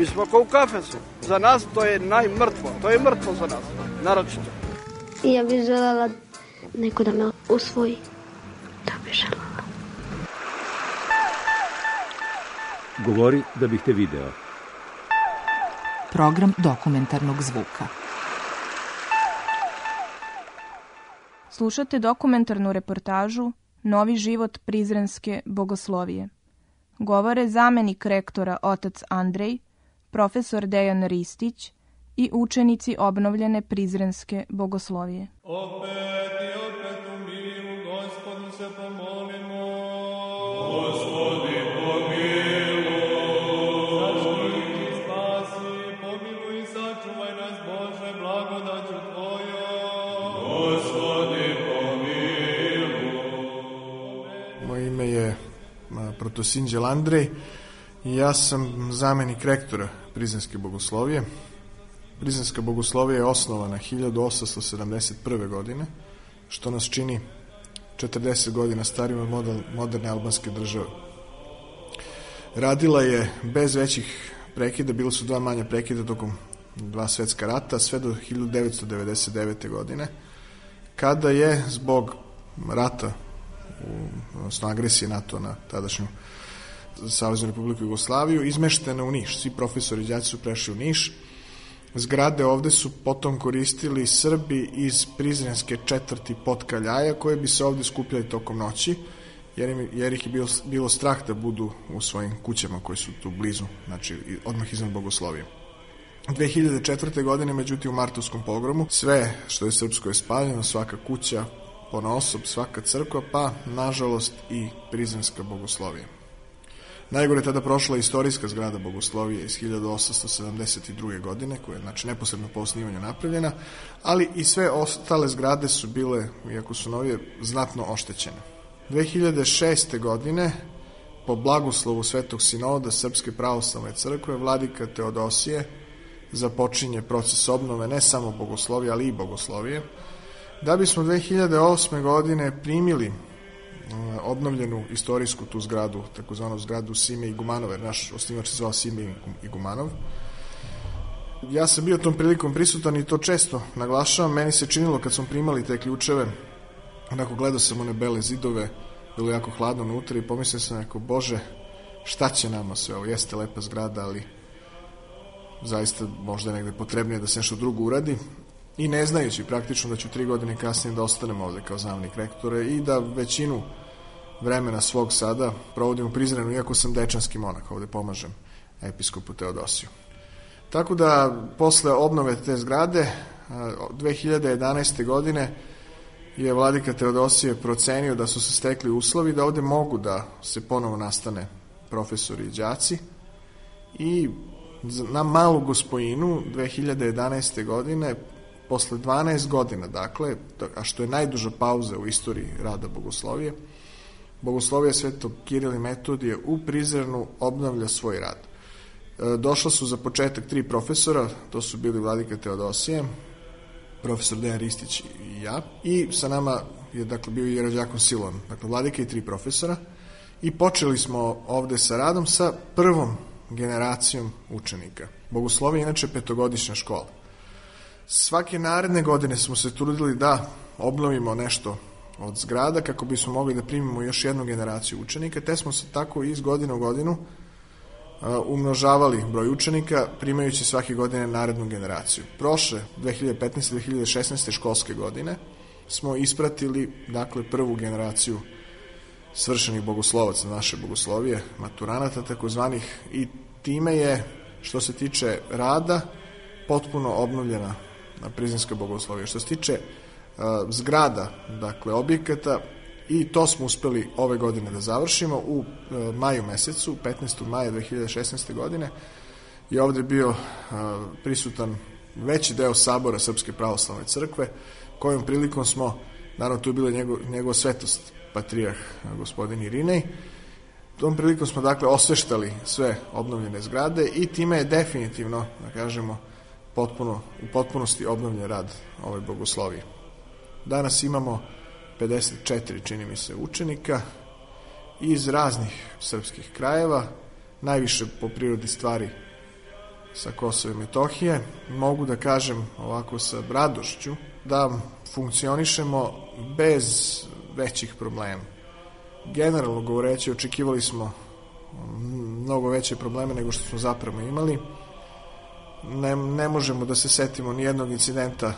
Mi smo kao u kafesu. Za nas to je najmrtvo. To je mrtvo za nas, naročito. Ja bih želela neko da me usvoji. Da bih želela. Govori da bih te video. Program dokumentarnog zvuka. Slušate dokumentarnu reportažu Novi život Prizrenske bogoslovije. Govore zamenik rektora otac Andrej, profesor Dejan Ristić i učenici obnovljene Prizrenske bogoslovije. Opet i opet u miru gospodu se pomolimo. Gospodi pomiluj. Zaštiti, spasi, pomiluj i sačuvaj nas Bože blagodaću Tvojom. Gospodi Moje ime je Protosinđel Andrej ja sam zamenik rektora Prizrenske bogoslovije. Prizrenska bogoslovija je osnovana 1871. godine, što nas čini 40 godina starijim od moderne albanske države. Radila je bez većih prekida, bilo su dva manja prekida tokom dva svetska rata, sve do 1999. godine, kada je zbog rata, odnosno agresije NATO na tadašnju Saveznu Republiku Jugoslaviju, izmeštena u Niš. Svi profesori i đaci su prešli u Niš. Zgrade ovde su potom koristili Srbi iz Prizrenske četvrti Potkaljaja, koje bi se ovde skupljali tokom noći, jer, im, jer ih je bilo, bilo strah da budu u svojim kućama koji su tu blizu, znači odmah iznad Bogoslovije. 2004. godine, međutim, u Martovskom pogromu, sve što je srpsko je spaljeno, svaka kuća, ponosob, svaka crkva, pa, nažalost, i Prizrenska Bogoslovija. Najgore tada prošla istorijska zgrada Bogoslovije iz 1872. godine, koja je znači, neposredno po osnivanju napravljena, ali i sve ostale zgrade su bile, iako su novije, znatno oštećene. 2006. godine, po blagoslovu Svetog Sinoda Srpske pravoslavne crkve, vladika Teodosije započinje proces obnove ne samo bogoslovije, ali i bogoslovije, da bismo 2008. godine primili obnovljenu istorijsku tu zgradu, takozvanu zgradu Sime i Gumanov, jer naš osnivač se zvao Sime i Gumanov. Ja sam bio tom prilikom prisutan i to često naglašavam. Meni se činilo kad smo primali te ključeve, onako gledao sam one bele zidove, bilo jako hladno unutra i pomislio sam neko, bože, šta će nama sve ovo? Jeste lepa zgrada, ali zaista možda negde potrebnije da se nešto drugo uradi i ne znajući praktično da ću tri godine kasnije da ostanem ovde kao zamnik rektora i da većinu vremena svog sada provodim u Prizrenu, iako sam dečanski monak, ovde pomažem episkopu Teodosiju. Tako da, posle obnove te zgrade, 2011. godine je vladika Teodosije procenio da su se stekli uslovi da ovde mogu da se ponovo nastane profesori i đaci i na malu gospojinu 2011. godine posle 12 godina, dakle, a što je najduža pauza u istoriji rada Bogoslovije, Bogoslovija Svetog Kirila i Metodije u Prizrenu obnavlja svoj rad. E, došla su za početak tri profesora, to su bili Vladika Teodosije, profesor Dejan Ristić i ja, i sa nama je dakle, bio i Rađakon Silon, dakle Vladika i tri profesora, i počeli smo ovde sa radom sa prvom generacijom učenika. Bogoslovija je inače petogodišnja škola. Svake naredne godine smo se trudili da obnovimo nešto od zgrada kako bismo mogli da primimo još jednu generaciju učenika, te smo se tako iz godine u godinu umnožavali broj učenika, primajući svake godine narednu generaciju. Prošle 2015-2016. školske godine smo ispratili dakle prvu generaciju svršenih bogoslovaca naše bogoslovije, maturanata takozvanih i time je što se tiče rada potpuno obnovljena na prizinska bogoslovija. Što se tiče zgrada, dakle objekata, i to smo uspeli ove godine da završimo u uh, maju mesecu, 15. maja 2016. godine je ovde bio uh, prisutan veći deo sabora Srpske pravoslavne crkve, kojom prilikom smo, naravno tu je bila njegov, njegova svetost, patrijarh gospodin Irinej, tom prilikom smo dakle osveštali sve obnovljene zgrade i time je definitivno, da kažemo, potpuno, u potpunosti obnovljen rad ove bogoslovije. Danas imamo 54, čini mi se, učenika iz raznih srpskih krajeva, najviše po prirodi stvari sa Kosova i Metohije. Mogu da kažem ovako sa radošću da funkcionišemo bez većih problema. Generalno govoreći, očekivali smo mnogo veće probleme nego što smo zapravo imali. Ne, ne možemo da se setimo ni jednog incidenta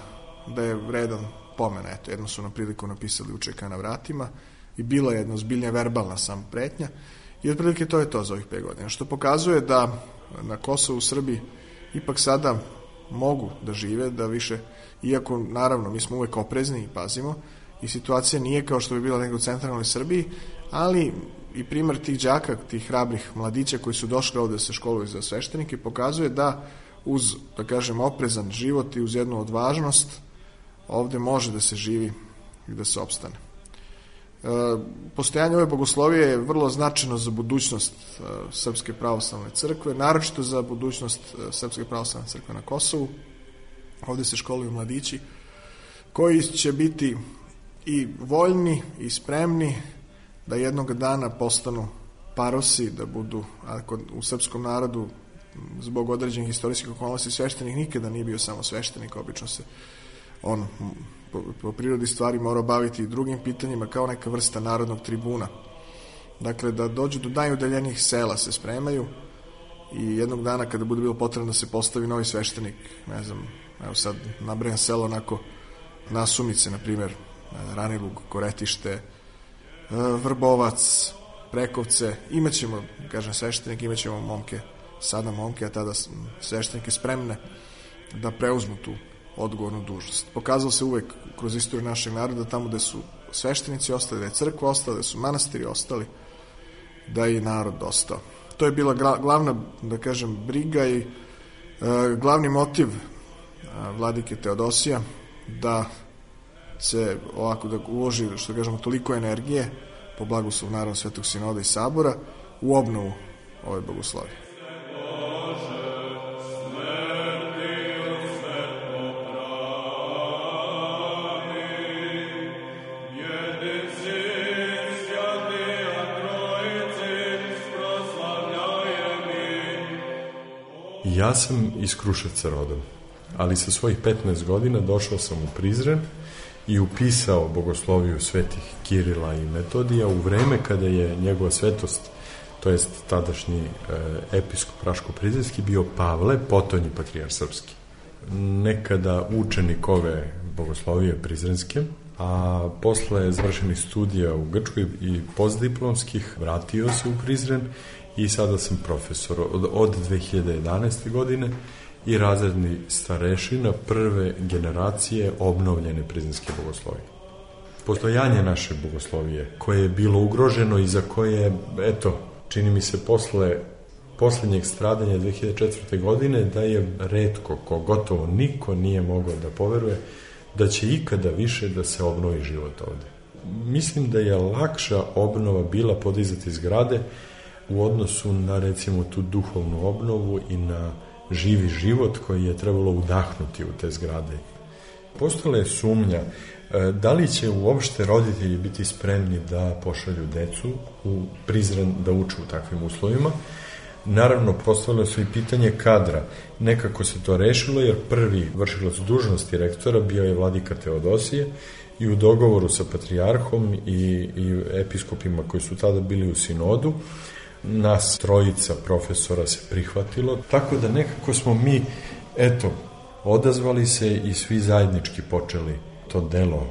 da je vredan pomena. Eto, jedno su na priliku napisali učeka na vratima i bila je jedna zbiljnja verbalna sam pretnja i otprilike to je to za ovih 5 godina. Što pokazuje da na Kosovu u Srbiji ipak sada mogu da žive, da više, iako naravno mi smo uvek oprezni i pazimo, i situacija nije kao što bi bila nego u centralnoj Srbiji, ali i primar tih đaka, tih hrabrih mladića koji su došli ovde se školuju za sveštenike pokazuje da uz, da kažem, oprezan život i uz jednu odvažnost ovde može da se živi i da se opstane. E, postojanje ove bogoslovije je vrlo značajno za budućnost e, Srpske pravoslavne crkve, naročito za budućnost e, Srpske pravoslavne crkve na Kosovu. Ovde se školuju mladići koji će biti i voljni i spremni da jednog dana postanu parosi, da budu, ako u srpskom narodu zbog određenih istorijskih okolnosti sveštenik nikada nije bio samo sveštenik, obično se on po, po prirodi stvari mora baviti i drugim pitanjima kao neka vrsta narodnog tribuna. Dakle, da dođu do najudaljenijih sela se spremaju i jednog dana kada bude bilo potrebno da se postavi novi sveštenik, ne znam, evo sad nabrajam selo onako Nasumice, na primjer, Ranilug, Koretište, Vrbovac, Prekovce, imaćemo, kažem, sveštenik, imaćemo momke, sada momke, a tada sveštenike spremne da preuzmu tu odgovornu dužnost. Pokazalo se uvek kroz istoriju našeg naroda tamo gde su sveštenici ostali, da je crkva ostala, da su manastiri ostali, da je i narod ostao. To je bila glavna, da kažem, briga i e, glavni motiv e, vladike Teodosija da se ovako da uloži, što kažemo, toliko energije po blagoslov naravno Svetog Sinoda i Sabora u obnovu ove bogoslovije. Ja sam iz Kruševca rodom, ali sa svojih 15 godina došao sam u Prizren i upisao bogosloviju svetih Kirila i Metodija u vreme kada je njegova svetost, to jest tadašnji e, episkop Raško-Prizrenski, bio Pavle, potonji patrijar srpski. Nekada učenik ove bogoslovije prizrenske, a posle završenih studija u Grčkoj i postdiplomskih vratio se u Prizren i sada sam profesor od, od 2011. godine i razredni starešina prve generacije obnovljene prizinske bogoslovije. Postojanje naše bogoslovije, koje je bilo ugroženo i za koje, eto, čini mi se posle poslednjeg stradanja 2004. godine da je redko, ko gotovo niko nije mogao da poveruje da će ikada više da se obnovi život ovde. Mislim da je lakša obnova bila podizati zgrade u odnosu na recimo tu duhovnu obnovu i na živi život koji je trebalo udahnuti u te zgrade. Postala je sumnja e, da li će uopšte roditelji biti spremni da pošalju decu u Prizren da uče u takvim uslovima. Naravno, postavilo su i pitanje kadra. Nekako se to rešilo jer prvi vršilac dužnosti rektora bio je vladika Teodosije i u dogovoru sa patrijarhom i, i episkopima koji su tada bili u sinodu nas trojica profesora se prihvatilo, tako da nekako smo mi, eto, odazvali se i svi zajednički počeli to delo.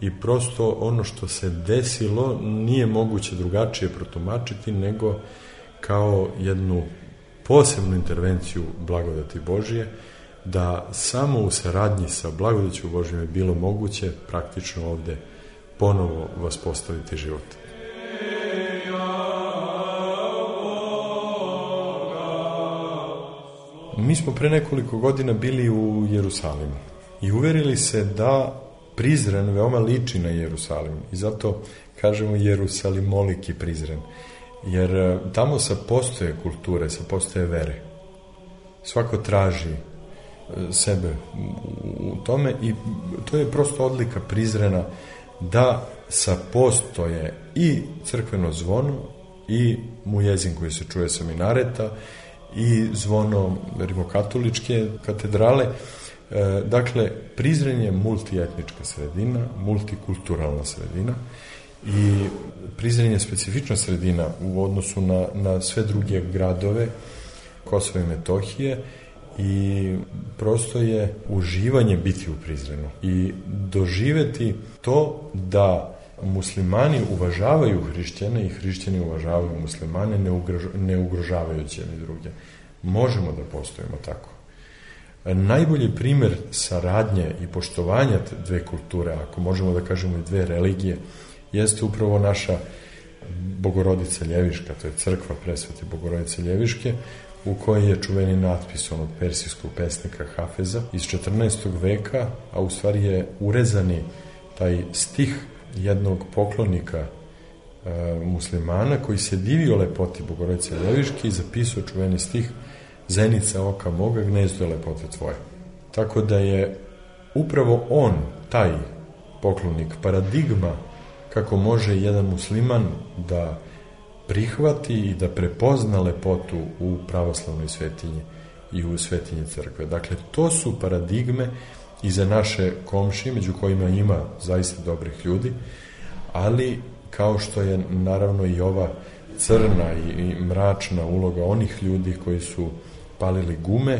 I prosto ono što se desilo nije moguće drugačije protumačiti nego kao jednu posebnu intervenciju blagodati Božije, da samo u saradnji sa blagodaću Božijom je bilo moguće praktično ovde ponovo vas postaviti život. Mi smo pre nekoliko godina bili u Jerusalimu i uverili se da Prizren veoma liči na Jerusalim i zato kažemo Jerusalimoliki Prizren jer e, tamo sa postoje kulture, sa postoje vere. Svako traži e, sebe u tome i to je prosto odlika Prizrena da sa postoje i crkveno zvono i mujezin koji se čuje sa minareta i zvono rimokatoličke katedrale. E, dakle, Prizren je multietnička sredina, multikulturalna sredina i Prizren je specifična sredina u odnosu na, na sve druge gradove Kosova i Metohije i prosto je uživanje biti u Prizrenu i doživeti to da muslimani uvažavaju hrišćane i hrišćani uvažavaju muslimane ne, ugrož, ne ugrožavajući jedni druge. Možemo da postojimo tako. Najbolji primer saradnje i poštovanja dve kulture, ako možemo da kažemo i dve religije, jeste upravo naša Bogorodica Ljeviška, to je crkva presvete Bogorodice Ljeviške, u kojoj je čuveni natpis onog persijskog pesnika Hafeza iz 14. veka, a u stvari je urezani taj stih jednog poklonika e, muslimana koji se divio lepoti Bogorodice Ljeviške i zapisao čuveni stih Zenica oka moga, gnezdo je lepote tvoje. Tako da je upravo on, taj poklonik, paradigma kako može jedan musliman da prihvati i da prepozna lepotu u pravoslavnoj svetinji i u svetinji crkve. Dakle, to su paradigme i za naše komšije, među kojima ima zaista dobrih ljudi, ali kao što je naravno i ova crna i, mračna uloga onih ljudi koji su palili gume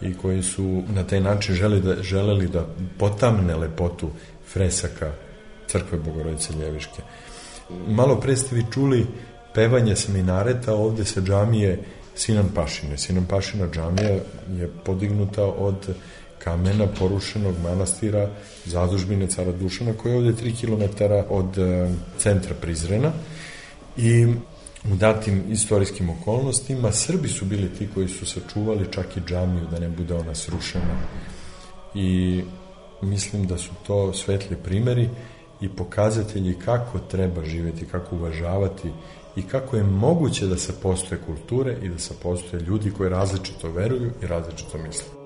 i koji su na taj način želi da, želeli da potamne lepotu fresaka crkve Bogorodice Ljeviške. Malo pre ste vi čuli pevanje seminareta ovde sa džamije Sinan Pašine. Sinan Pašina džamija je podignuta od kamena porušenog manastira zadužbine cara Dušana koji je ovde 3 km od e, centra Prizrena i u datim istorijskim okolnostima Srbi su bili ti koji su sačuvali čak i džamiju da ne bude ona srušena i mislim da su to svetli primeri i pokazatelji kako treba živeti, kako uvažavati i kako je moguće da se postoje kulture i da se postoje ljudi koji različito veruju i različito misle.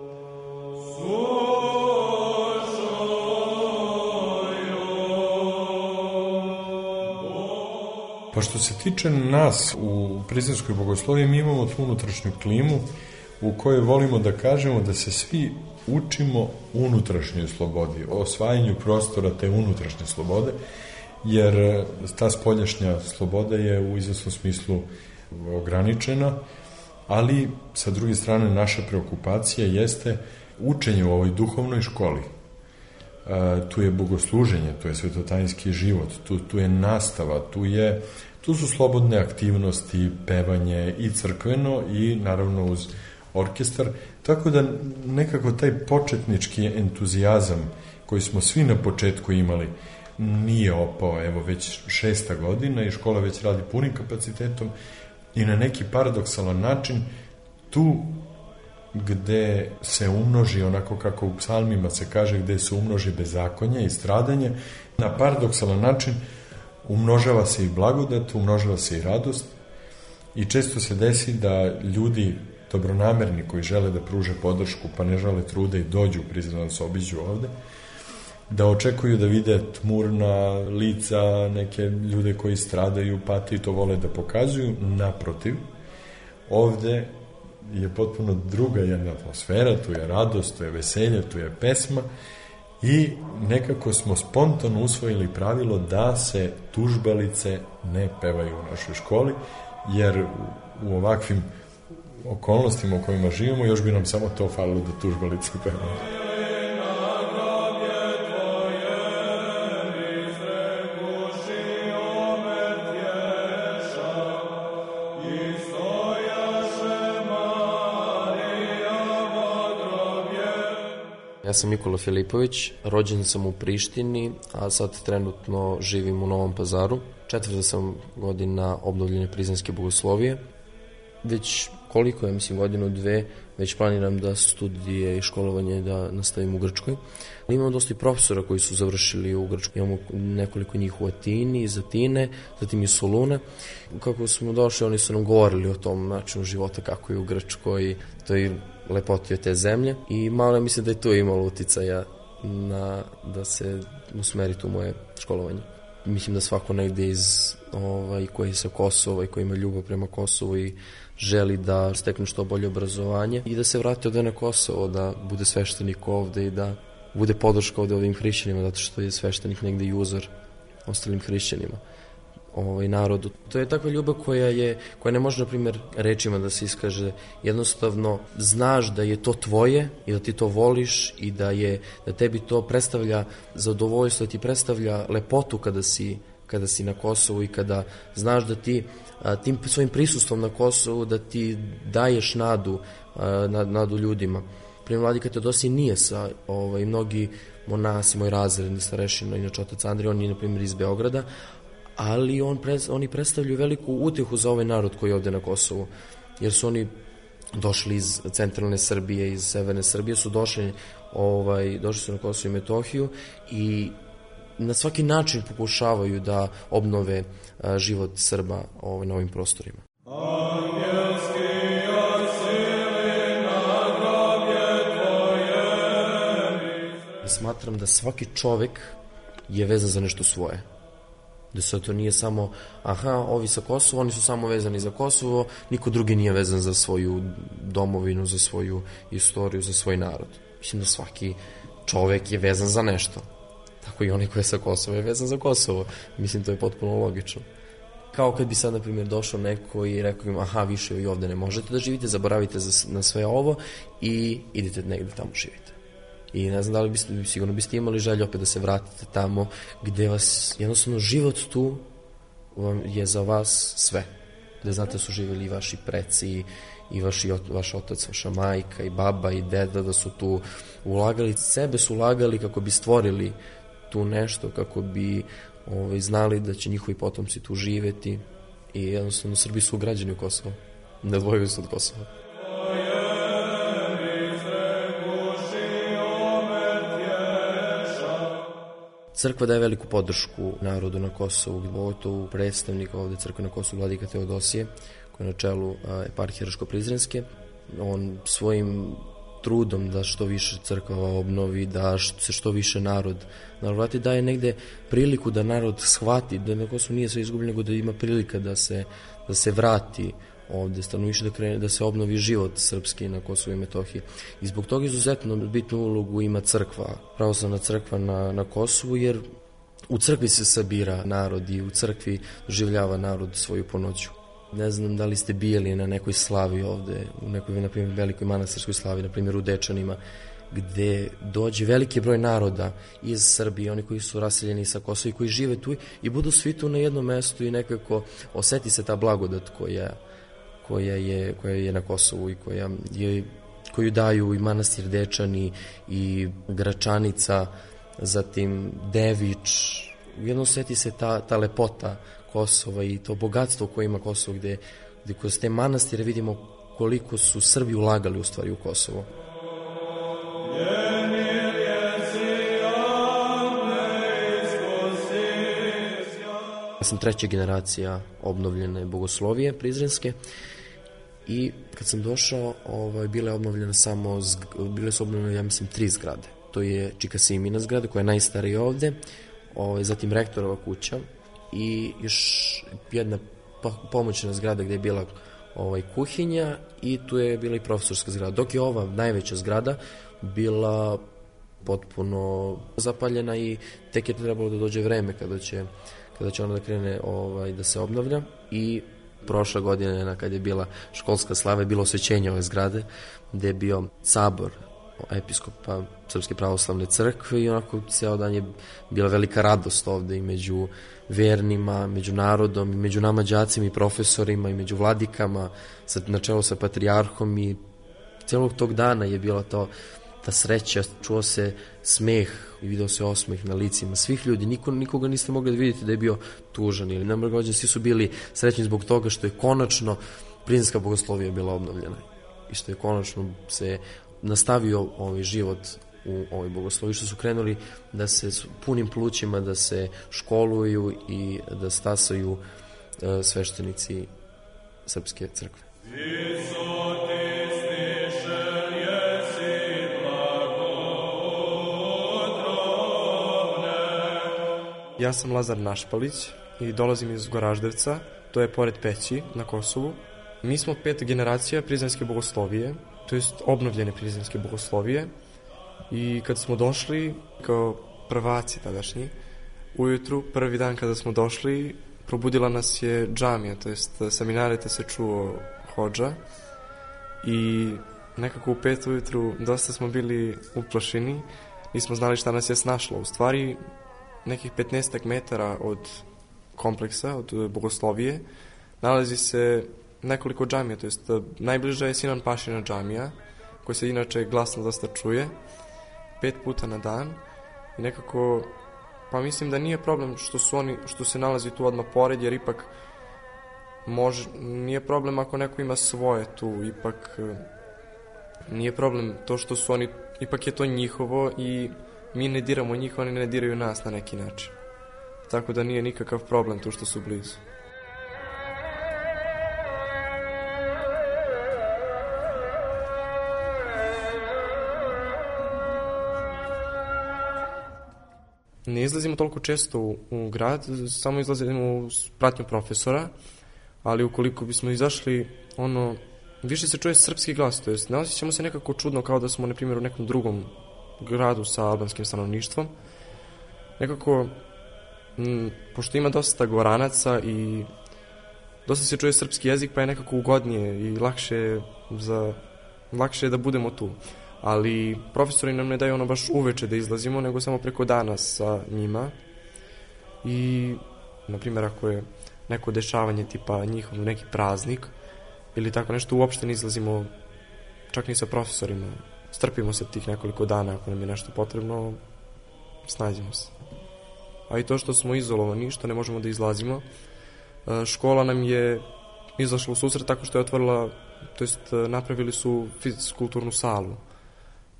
Pa što se tiče nas u prizrenskoj bogosloviji, mi imamo tu unutrašnju klimu u kojoj volimo da kažemo da se svi učimo unutrašnjoj slobodi, o osvajanju prostora te unutrašnje slobode, jer ta spoljašnja sloboda je u izvesnom smislu ograničena, ali sa druge strane naša preokupacija jeste učenje u ovoj duhovnoj školi. E, tu je bogosluženje, tu je svetotajinski život, tu, tu je nastava, tu je tu su slobodne aktivnosti, pevanje i crkveno i naravno uz orkestar, tako da nekako taj početnički entuzijazam koji smo svi na početku imali nije opao, evo već šesta godina i škola već radi punim kapacitetom i na neki paradoksalan način tu gde se umnoži onako kako u psalmima se kaže gde se umnoži bezakonje i stradanje, na paradoksalan način umnožava se i blagodat, umnožava se i radost. I često se desi da ljudi dobronamerni koji žele da pruže podršku pa ne žele trude i dođu prizran da se obiđu ovde, da očekuju da vide tmurna lica, neke ljude koji stradaju, pati i to vole da pokazuju, naprotiv, ovde je potpuno druga jedna atmosfera, tu je radost, tu je veselje, tu je pesma i nekako smo spontano usvojili pravilo da se tužbalice ne pevaju u našoj školi, jer u ovakvim okolnostima u kojima živimo još bi nam samo to falilo da tužbalice pevamo. Sam Nikola Filipović, rođen sam u Prištini, a sad trenutno živim u Novom pazaru. Četvrta sam godina obnovljenja prizanske bogoslovije. Već koliko, ja mislim godinu, dve, već planiram da studije i školovanje da nastavim u Grčkoj. Imamo dosta i profesora koji su završili u Grčkoj. Imamo nekoliko njih u Atini, iz Atine, zatim iz Soluna. Kako smo došli, oni su nam govorili o tom načinu života kako je u Grčkoj, to je lepoti te zemlje i malo mislim da je to imalo uticaja na, da se usmeri tu moje školovanje. Mislim da svako negde iz ovaj, koji je sa Kosova i koji ima ljubav prema Kosovu i želi da stekne što bolje obrazovanje i da se vrati ovde na Kosovo, da bude sveštenik ovde i da bude podrška ovde ovim hrišćanima, zato što je sveštenik negde i uzor ostalim hrišćanima ovaj narodu. To je takva ljubav koja je koja ne može na primjer rečima da se iskaže. Jednostavno znaš da je to tvoje i da ti to voliš i da je da tebi to predstavlja zadovoljstvo, da ti predstavlja lepotu kada si kada si na Kosovu i kada znaš da ti a, tim svojim prisustvom na Kosovu da ti daješ nadu a, nadu ljudima. Primjer Vladika Teodosi nije sa ovaj, mnogi monasi, moj razredni starešina, inače otac Andrij, on je na primjer iz Beograda, ali on pres, oni predstavljaju veliku utehu za ovaj narod koji je ovde na Kosovu, jer su oni došli iz centralne Srbije, iz severne Srbije, su došli, ovaj, došli su na Kosovo i Metohiju i na svaki način pokušavaju da obnove a, život Srba ovaj, na ovim prostorima. Smatram da svaki čovek je vezan za nešto svoje da se to nije samo aha, ovi sa Kosova, oni su samo vezani za Kosovo, niko drugi nije vezan za svoju domovinu, za svoju istoriju, za svoj narod. Mislim da svaki čovek je vezan za nešto. Tako i onaj koji je sa Kosova je vezan za Kosovo. Mislim, to je potpuno logično. Kao kad bi sad, na primjer, došao neko i rekao im, aha, više vi ovde ne možete da živite, zaboravite za, na sve ovo i idite negde tamo živite. I ne znam da li biste, sigurno biste imali želju opet da se vratite tamo gde vas, jednostavno život tu je za vas sve. Gde znate da su živjeli i vaši preci i vaši, vaš otac, vaša majka i baba i deda da su tu ulagali, sebe su ulagali kako bi stvorili tu nešto, kako bi ovaj, znali da će njihovi potomci tu živeti i jednostavno Srbi su građani u Kosovo. Ne dvojuju se od Kosova. Crkva daje veliku podršku narodu na Kosovu, pogotovo predstavnik ovde crkve na Kosovu, vladika Teodosije, koji je na čelu eparhije Raško-Prizrenske. On svojim trudom da što više crkava obnovi, da se što više narod navrati, daje negde priliku da narod shvati da na Kosovu nije sve izgubljeno, nego da ima prilika da se, da se vrati ovde stanovništvo da krene da se obnovi život srpski na Kosovu i Metohiji. I zbog toga izuzetno bitnu ulogu ima crkva, pravoslavna crkva na, na Kosovu, jer u crkvi se sabira narod i u crkvi doživljava narod svoju ponoću. Ne znam da li ste bijeli na nekoj slavi ovde, u nekoj, na primjer, velikoj manastirskoj slavi, na primjer u Dečanima, gde dođe veliki broj naroda iz Srbije, oni koji su raseljeni sa Kosova i koji žive tu i budu svi tu na jednom mestu i nekako oseti se ta blagodat koja koja je, koja je na Kosovu i koja je, koju daju i manastir Dečani i Gračanica, zatim Dević. Jedno seti se ta, ta lepota Kosova i to bogatstvo koje ima Kosovo gde, gde kroz te manastire vidimo koliko su Srbi ulagali u stvari u Kosovo. Ja sam treća generacija obnovljene bogoslovije prizrenske i kad sam došao, ovaj, bila je obnovljena samo, bile su obnovljene, ja mislim, tri zgrade. To je Čika Simina zgrada, koja je najstarija ovde, ovaj, zatim rektorova kuća i još jedna pomoćna zgrada gde je bila ovaj, kuhinja i tu je bila i profesorska zgrada. Dok je ova najveća zgrada bila potpuno zapaljena i tek je trebalo da dođe vreme kada će, kada će ona da krene ovaj, da se obnavlja. I prošle godine kad je bila školska slava je bilo osvećenje ove zgrade gde je bio sabor episkopa Srpske pravoslavne crkve i onako ceo dan je bila velika radost ovde i među vernima, među narodom, i među nama đacima i profesorima i među vladikama, sa, na čelu sa patrijarhom i celog tog dana je bila to ta sreća, čuo se smeh i video se osmeh na licima svih ljudi, niko, nikoga niste mogli da vidite da je bio tužan ili namrgođen, svi su bili srećni zbog toga što je konačno prizrenska bogoslovija bila obnovljena i što je konačno se nastavio ovaj život u ovoj bogoslovi, što su krenuli da se punim plućima da se školuju i da stasaju uh, sveštenici srpske crkve. Ja sam Lazar Našpalić i dolazim iz Goraždevca, to je pored Peći na Kosovu. Mi smo pet generacija prizemske bogoslovije, to jest obnovljene prizemske bogoslovije i kad smo došli kao prvaci tadašnji, ujutru, prvi dan kada smo došli, probudila nas je džamija, to jest sa minareta se čuo hođa i nekako u pet ujutru dosta smo bili uplašeni, nismo znali šta nas je snašlo. U stvari, nekih 15 metara od kompleksa, od bogoslovije, nalazi se nekoliko džamija, to jest najbliža je Sinan Pašina džamija, koja se inače glasno dosta čuje, pet puta na dan. I nekako pa mislim da nije problem što su oni što se nalazi tu odmah pored jer ipak može, nije problem ako neko ima svoje tu ipak nije problem to što su oni ipak je to njihovo i mi ne diramo njih, oni ne diraju nas na neki način. Tako da nije nikakav problem tu što su blizu. Ne izlazimo toliko često u, u grad, samo izlazimo u pratnju profesora, ali ukoliko bismo izašli, ono, više se čuje srpski glas, to jest ne osjećamo se nekako čudno kao da smo, na primjer, u nekom drugom gradu sa albanskim stanovništvom. Nekako, m, pošto ima dosta goranaca i dosta se čuje srpski jezik, pa je nekako ugodnije i lakše za lakše je da budemo tu. Ali profesori nam ne daju ono baš uveče da izlazimo, nego samo preko dana sa njima. I, na primjer, ako je neko dešavanje tipa njihov neki praznik ili tako nešto, uopšte ne izlazimo čak ni sa profesorima strpimo se tih nekoliko dana ako nam je nešto potrebno, snađimo se. A i to što smo izolovani, što ne možemo da izlazimo, e, škola nam je izašla u susret tako što je otvorila, to jest e, napravili su fiskulturnu salu.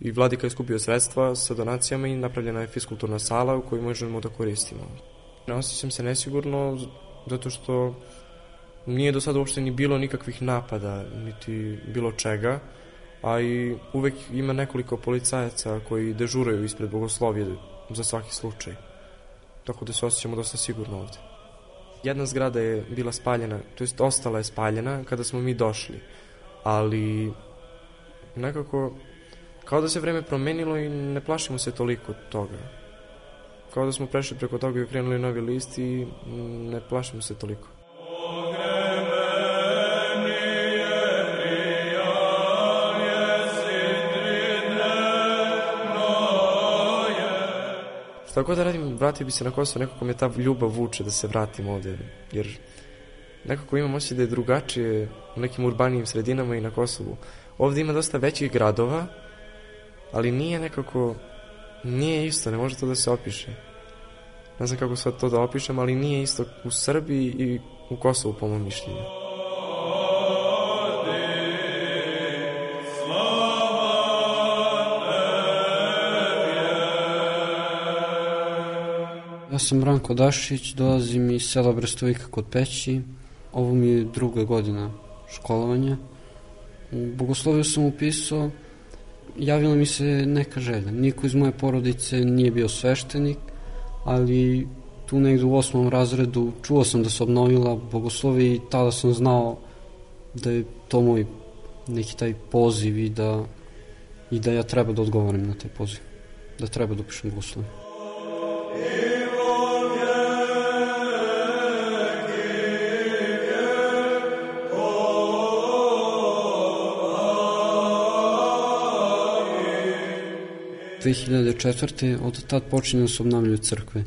I vladika je skupio sredstva sa donacijama i napravljena je fiskulturna sala u kojoj možemo da koristimo. Ne osjećam se nesigurno zato što nije do sada uopšte ni bilo nikakvih napada, niti bilo čega a i uvek ima nekoliko policajaca koji dežuraju ispred bogoslovije za svaki slučaj. Tako da se osjećamo dosta sigurno ovde. Jedna zgrada je bila spaljena, to jest ostala je spaljena kada smo mi došli, ali nekako kao da se vreme promenilo i ne plašimo se toliko toga. Kao da smo prešli preko toga i okrenuli novi list i ne plašimo se toliko. Šta god da radim, vratio bi se na Kosovo, nekako me ta ljubav vuče da se vratim ovde, jer nekako imam osjećaj da je drugačije u nekim urbanijim sredinama i na Kosovu. Ovde ima dosta većih gradova, ali nije nekako, nije isto, ne može to da se opiše. Ne znam kako sad to da opišem, ali nije isto u Srbiji i u Kosovu po mom mišljenju. Ja sam Branko Dašić, dolazim iz sela Brestovika kod Peći. Ovo mi je druga godina školovanja. U Bogosloviju sam upisao, javila mi se neka želja. Niko iz moje porodice nije bio sveštenik, ali tu negde u osmom razredu čuo sam da se obnovila Bogoslovija i tada sam znao da je to moj neki taj poziv i da, i da ja treba da odgovorim na taj poziv. Da treba da upišem Bogosloviju. 2004. od tad počinju se obnavljaju crkve.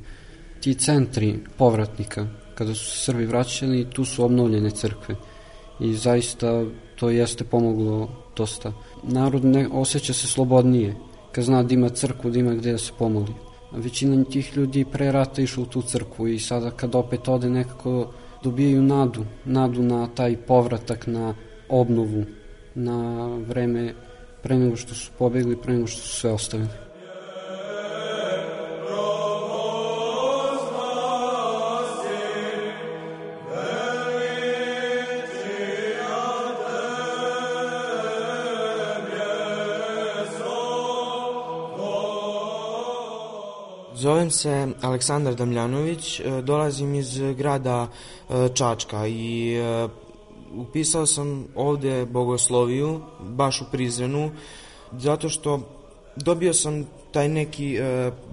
Ti centri povratnika, kada su se Srbi vraćali, tu su obnovljene crkve. I zaista to jeste pomoglo dosta. Narod ne osjeća se slobodnije, kad zna da ima crkvu, da ima gde da se pomoli. A većina tih ljudi pre rata išla u tu crkvu i sada kad opet ode nekako dobijaju nadu, nadu na taj povratak, na obnovu na vreme pre nego što su pobegli, pre nego što su sve ostavili. Zovem se Aleksandar Damljanović, e, dolazim iz grada e, Čačka i e, upisao sam ovde bogosloviju, baš u Prizrenu, zato što dobio sam taj neki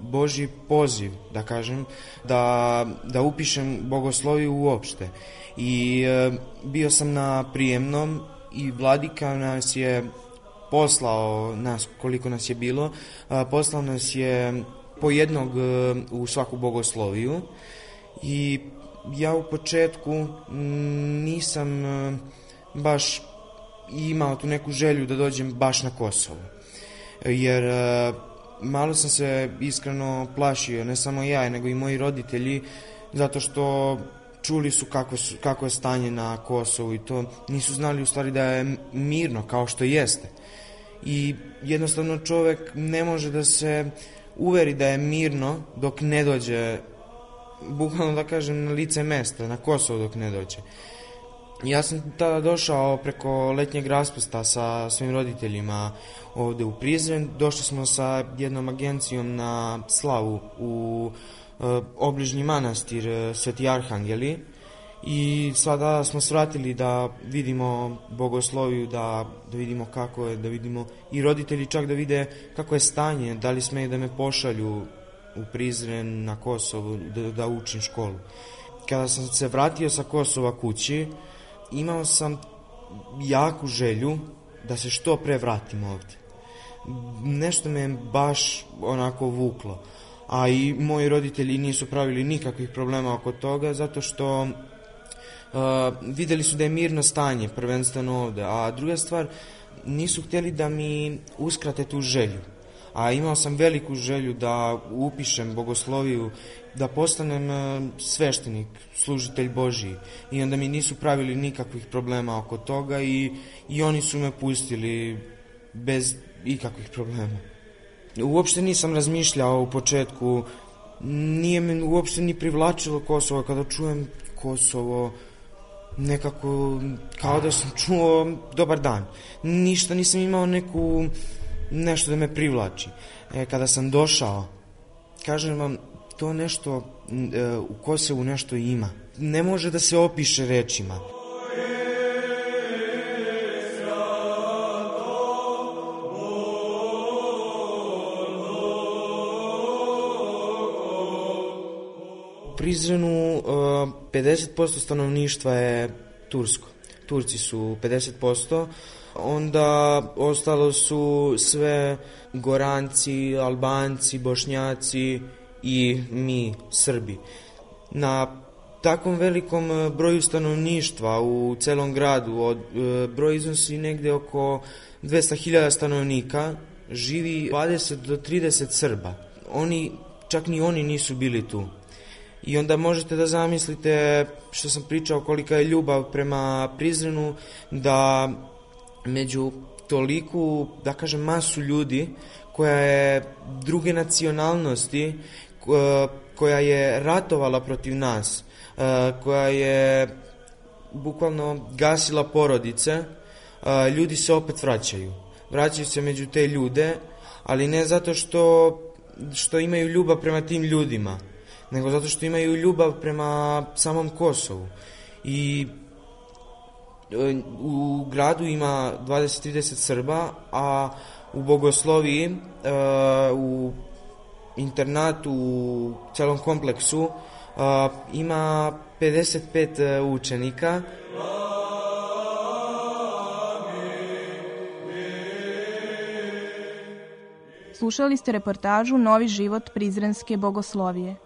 Boži poziv, da kažem, da, da upišem bogosloviju uopšte. I bio sam na prijemnom i vladika nas je poslao, nas, koliko nas je bilo, poslao nas je po jednog e, u svaku bogosloviju i ja u početku nisam e, baš imao tu neku želju da dođem baš na Kosovo. Jer e, malo sam se iskreno plašio, ne samo ja, nego i moji roditelji, zato što čuli su kako, su, kako je stanje na Kosovu i to nisu znali u stvari da je mirno kao što jeste. I jednostavno čovek ne može da se uveri da je mirno dok ne dođe bukvalno da kažem na lice mesta, na Kosovo dok ne dođe. Ja sam tada došao preko letnjeg raspusta sa svim roditeljima ovde u Prizren. Došli smo sa jednom agencijom na slavu u e, obližnji manastir e, Sveti Arhangeli i sada smo svratili da vidimo bogosloviju, da, da vidimo kako je, da vidimo i roditelji čak da vide kako je stanje, da li smeju da me pošalju u Prizren, na Kosovo, da, da učim školu. Kada sam se vratio sa Kosova kući, imao sam jaku želju da se što pre vratim ovde. Nešto me baš onako vuklo. A i moji roditelji nisu pravili nikakvih problema oko toga, zato što videli su da je mirno stanje, prvenstveno ovde. A druga stvar, nisu htjeli da mi uskrate tu želju a imao sam veliku želju da upišem bogosloviju, da postanem e, sveštenik, služitelj Božiji i onda mi nisu pravili nikakvih problema oko toga i, i oni su me pustili bez ikakvih problema. Uopšte nisam razmišljao u početku, nije me uopšte ni privlačilo Kosovo, kada čujem Kosovo, nekako kao da sam čuo dobar dan. Ništa nisam imao neku nešto da me privlači. E, kada sam došao, kažem vam, to nešto e, u Kosovu nešto ima. Ne može da se opiše rečima. Prizrenu 50% e, stanovništva je tursko. Turci su 50%, onda ostalo su sve Goranci, Albanci, Bošnjaci i mi, Srbi. Na takvom velikom e, broju stanovništva u celom gradu, od, e, broj iznosi negde oko 200.000 stanovnika, živi 20 do 30 Srba. Oni, čak ni oni nisu bili tu. I onda možete da zamislite što sam pričao kolika je ljubav prema Prizrenu da među toliku, da kažem, masu ljudi koja je druge nacionalnosti, koja je ratovala protiv nas, e, koja je bukvalno gasila porodice, e, ljudi se opet vraćaju. Vraćaju se među te ljude, ali ne zato što, što imaju ljubav prema tim ljudima, nego zato što imaju ljubav prema samom Kosovu. I u gradu ima 20-30 Srba, a u Bogosloviji, e, u internatu, u celom kompleksu, e, ima 55 e, učenika. Slušali ste reportažu Novi život Prizrenske bogoslovije.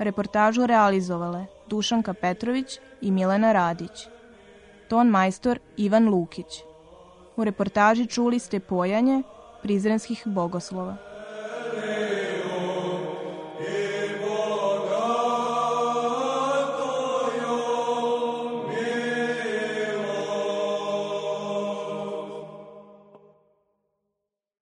Reportažu realizovale Dušanka Petrović i Milena Radić ton majstor Ivan Lukić. U reportaži čuli ste pojanje prizrenskih bogoslova.